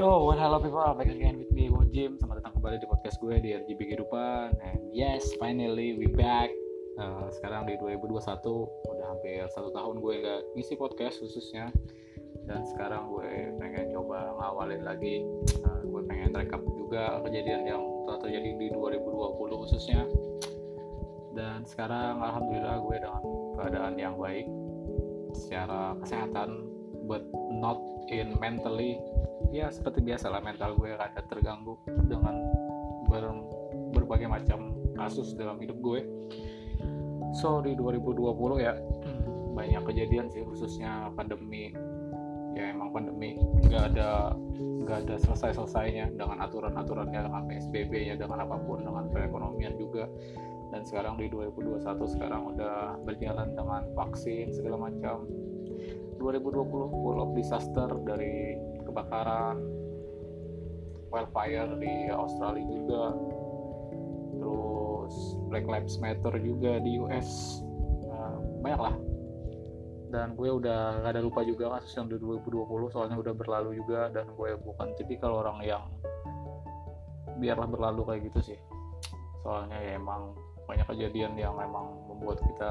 Yo, what hello people, back again with me, Wo Jim. Selamat datang kembali di podcast gue di RGB Kehidupan. And yes, finally we back. Uh, Sekarang di 2021, udah hampir satu tahun gue gak ngisi podcast khususnya. Dan sekarang gue pengen coba ngawalin lagi. Uh, Gue pengen rekap juga kejadian yang telah terjadi di 2020 khususnya. Dan sekarang Alhamdulillah gue dengan keadaan yang baik Secara kesehatan, but not in mentally. Ya seperti biasa lah mental gue ada terganggu dengan ber, berbagai macam kasus dalam hidup gue. So di 2020 ya. Banyak kejadian sih khususnya pandemi. Ya emang pandemi nggak ada nggak ada selesai selesainya dengan aturan aturannya dengan psbb nya dengan apa pun dengan perekonomian juga. Dan sekarang di 2021 sekarang udah berjalan dengan vaksin segala macam 2020 full of disaster dari kebakaran wildfire di Australia juga terus Black Lives Matter juga di US nah, banyak lah. Dan gue udah gak ada lupa juga kasus yang di 2020 soalnya udah berlalu juga dan gue bukan tipikal orang yang biarlah berlalu kayak gitu sih. Soalnya ya emang banyak kejadian yang memang membuat kita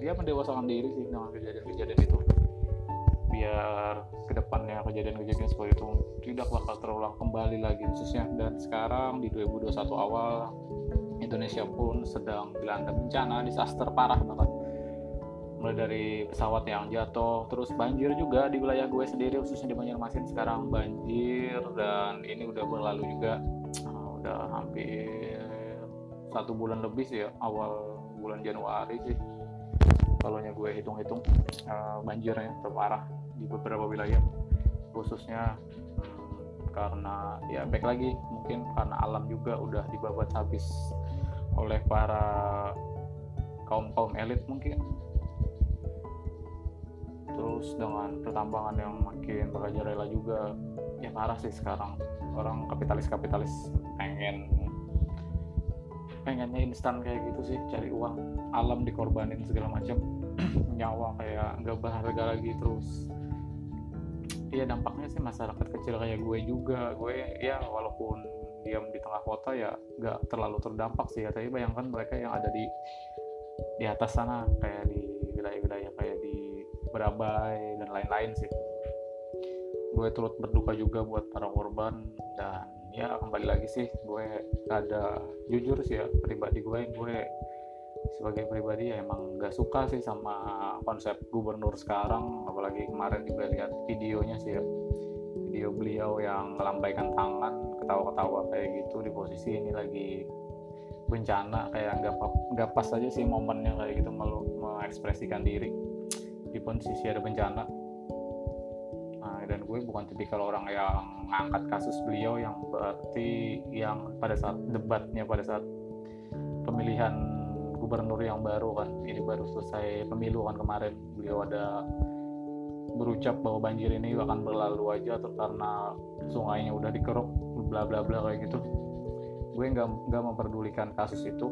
ya mendewasakan diri sih dengan kejadian-kejadian itu biar ke depannya kejadian-kejadian seperti itu tidak bakal terulang kembali lagi khususnya. Dan sekarang di 2021 awal Indonesia pun sedang dilanda bencana disaster parah banget. Mulai dari pesawat yang jatuh terus banjir juga di wilayah gue sendiri khususnya di Banjarmasin sekarang banjir dan ini udah berlalu juga. Uh, udah hampir satu bulan lebih sih ya awal bulan Januari sih. Kalau gue hitung-hitung uh, banjirnya terparah di beberapa wilayah khususnya hmm, karena ya baik lagi mungkin karena alam juga udah dibabat habis oleh para kaum kaum elit mungkin. Terus dengan pertambangan yang makin merajalela juga ya parah sih sekarang. Orang kapitalis kapitalis pengen pengennya instan kayak gitu sih cari uang alam dikorbanin segala macam. Nyawa kayak nggak berharga lagi terus ya dampaknya sih masyarakat kecil kayak gue juga. Gue ya walaupun diam di tengah kota ya nggak terlalu terdampak sih ya. Tapi bayangkan mereka yang ada di di atas sana kayak di wilayah-wilayah kayak di Berabai dan lain-lain sih. Gue turut berduka juga buat para korban dan ya kembali lagi sih gue ada jujur sih ya pribadi gue gue sebagai pribadi ya emang gak suka sih sama konsep gubernur sekarang. Apalagi kemarin juga lihat videonya sih ya. Video beliau yang melambaikan tangan ketawa-ketawa kayak gitu di posisi ini lagi bencana kayak nggak nggak pas aja sih momennya kayak gitu malu mengekspresikan diri. Di posisi ada bencana. Nah, dan gue bukan tipikal orang yang ngangkat kasus beliau yang berarti yang pada saat debatnya pada saat pemilihan gubernur yang baru kan. Ini baru selesai pemilu kan kemarin. Beliau ada berucap bahwa banjir ini akan berlalu aja atau karena sungainya udah dikeruk bla bla bla kayak gitu. Gue nggak nggak memperdulikan kasus itu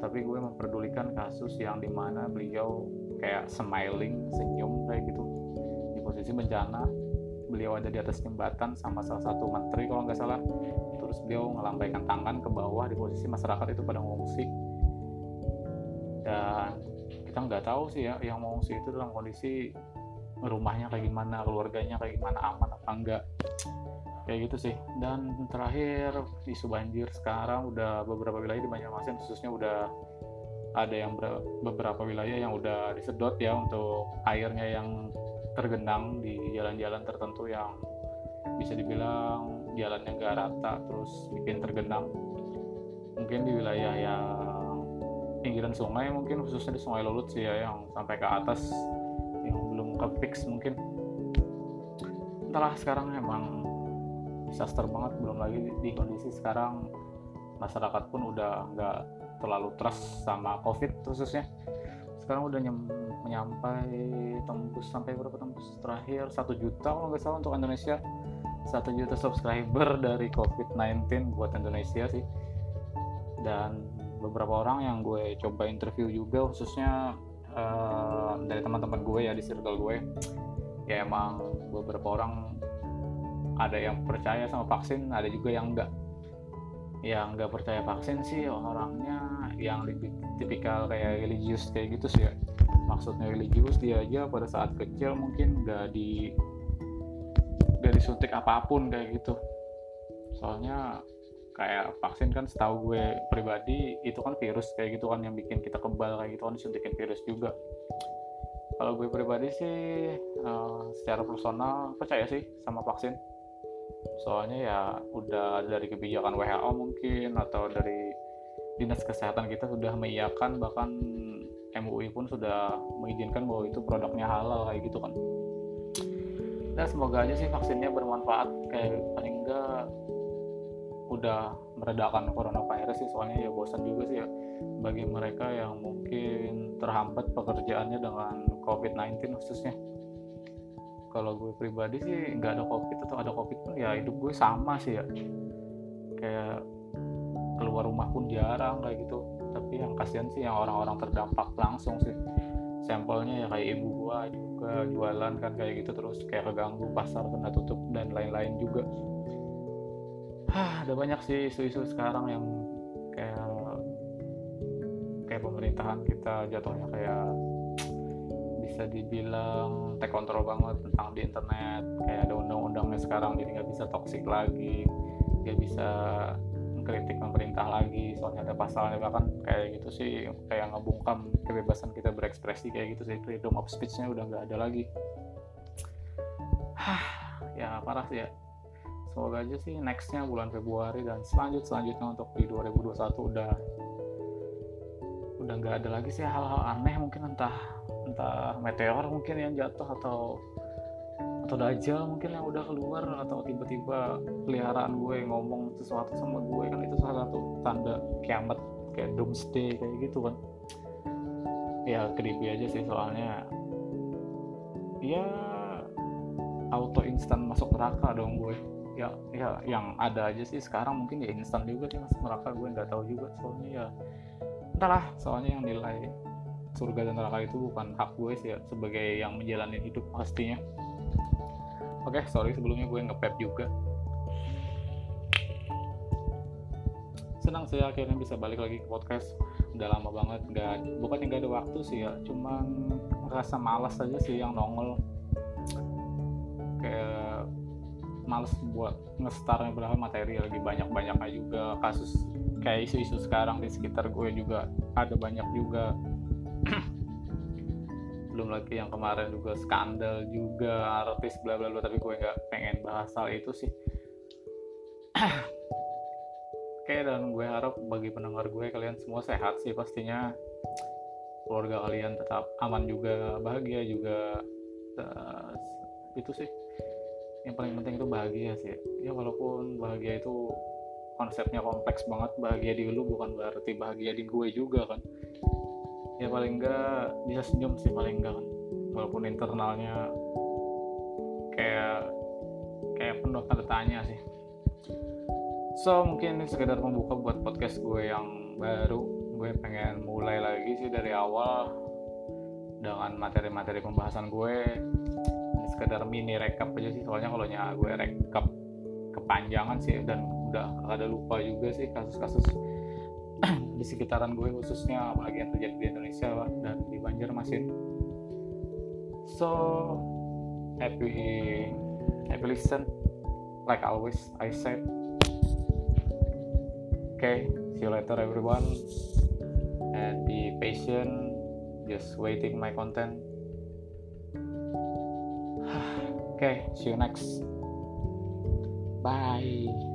tapi gue memperdulikan kasus yang di mana beliau kayak smiling senyum kayak gitu. Di posisi bencana beliau ada di atas jembatan sama salah satu menteri kalau nggak salah. Terus beliau melambaikan tangan ke bawah di posisi masyarakat itu pada ngungsi dan kita nggak tahu sih ya yang mengungsi itu dalam kondisi rumahnya kayak gimana keluarganya kayak gimana aman apa enggak. Kayak gitu sih. Dan terakhir isu banjir sekarang udah beberapa wilayah di Banjarmasin khususnya udah ada yang beberapa wilayah yang udah disedot ya untuk airnya yang tergenang di jalan-jalan tertentu yang bisa dibilang jalannya nggak rata terus bikin tergenang. Mungkin di pinggiran sungai mungkin khususnya di Sungai Lulut sih ya yang sampai ke atas yang belum ke fix mungkin. Entahlah sekarang emang disaster banget belum lagi di kondisi sekarang. Masyarakat pun udah nggak terlalu trust sama covid khususnya. Sekarang udah nyam, menyampai tembus sampai berapa tembus terakhir? Satu juta kalau nggak salah untuk Indonesia. Satu juta subscriber dari COVID-19 buat Indonesia sih. Dan beberapa orang yang gue coba interview juga khususnya uh, dari teman-teman gue ya di circle gue. Ya emang beberapa orang ada yang percaya sama vaksin ada juga yang enggak yang nggak percaya vaksin sih orangnya yang tipikal kayak religius kayak gitu sih ya. Maksudnya religius dia aja pada saat kecil mungkin nggak di nggak disuntik apa pun kayak gitu. Soalnya kayak vaksin kan setahu gue pribadi itu kan virus kayak gitu kan yang bikin kita kebal kayak gitu kan disuntikin virus juga. Kalau gue pribadi sih uh, secara personal percaya sih sama vaksin. Soalnya ya udah dari kebijakan WHO mungkin atau dari dinas kesehatan kita sudah mengiyakan bahkan MUI pun sudah mengizinkan bahwa itu produknya halal kayak gitu kan. Dan semoga aja sih vaksinnya bermanfaat kayak paling enggak udah meredakan coronavirus sih soalnya ya bosan juga sih ya. Bagi mereka yang mungkin terhambat pekerjaannya dengan COVID-19 khususnya. Kalau gue pribadi sih nggak ada covid atau ada covid pun ya hidup gue sama sih ya. Kayak keluar rumah pun jarang kayak gitu. Tapi yang kasihan sih yang orang-orang terdampak langsung sih. Sampelnya ya kayak ibu gua juga jualan kan kayak gitu terus kayak keganggu pasar kena tutup dan lain-lain juga Hah, ada banyak sih isu-isu sekarang yang kayak kayak pemerintahan kita jatuhnya kayak bisa dibilang take control banget tentang di internet. Kayak ada undang-undangnya sekarang jadi nggak bisa toxic lagi nggak bisa mengkritik pemerintah lagi. Soalnya ada pasalnya bahkan kayak gitu sih kayak ngebungkam kebebasan kita berekspresi kayak gitu sih. Freedom of speech-nya udah nggak ada lagi. Hah, ya parah sih ya semoga aja sih nextnya bulan Februari dan selanjut selanjutnya untuk di 2021 udah udah nggak ada lagi sih hal-hal aneh mungkin entah entah meteor mungkin yang jatuh atau atau dajjal mungkin yang udah keluar atau tiba-tiba peliharaan gue ngomong sesuatu sama gue kan itu salah satu tanda kiamat kayak doomsday kayak gitu kan. Ya creepy aja sih soalnya. Ya auto instan masuk neraka dong gue ya ya yang ada aja sih sekarang mungkin ya instan juga sih masuk neraka gue nggak tahu juga soalnya ya entahlah soalnya yang nilai surga dan neraka itu bukan hak gue sih ya sebagai yang menjalani hidup pastinya Oke, okay, sorry sebelumnya gue ngepep juga. Senang sih akhirnya bisa balik lagi ke podcast. Udah lama banget, nggak bukan nggak ada waktu sih ya, cuman rasa malas aja sih yang nongol. Kayak males buat ngestar berapa materi lagi. Banyak-banyaknya juga kasus kayak isu-isu sekarang di sekitar gue juga ada banyak juga. Belum lagi yang kemarin juga skandal juga artis bla bla bla tapi gue nggak pengen bahas hal itu sih. Oke dan gue harap bagi pendengar gue kalian semua sehat sih pastinya. Keluarga kalian tetap aman juga bahagia juga. Uh, itu sih yang paling penting itu bahagia sih. Ya walaupun bahagia itu konsepnya kompleks banget bahagia di lu bukan berarti bahagia di gue juga kan. Ya paling enggak bisa senyum sih paling enggak kan. Walaupun internalnya kayak kayak penuh tanda tanya sih. So mungkin ini sekedar membuka buat podcast gue yang baru. Gue pengen mulai lagi sih dari awal dengan materi-materi pembahasan gue sekedar mini recap aja sih. Soalnya kalau gue recap kepanjangan sih dan udah ada lupa juga sih kasus-kasus di sekitaran gue khususnya apalagi yang terjadi di Indonesia dan di Banjarmasin. So happy happy listen like always I said. Okay see you later everyone. And be patient just waiting my content okay see you next. Bye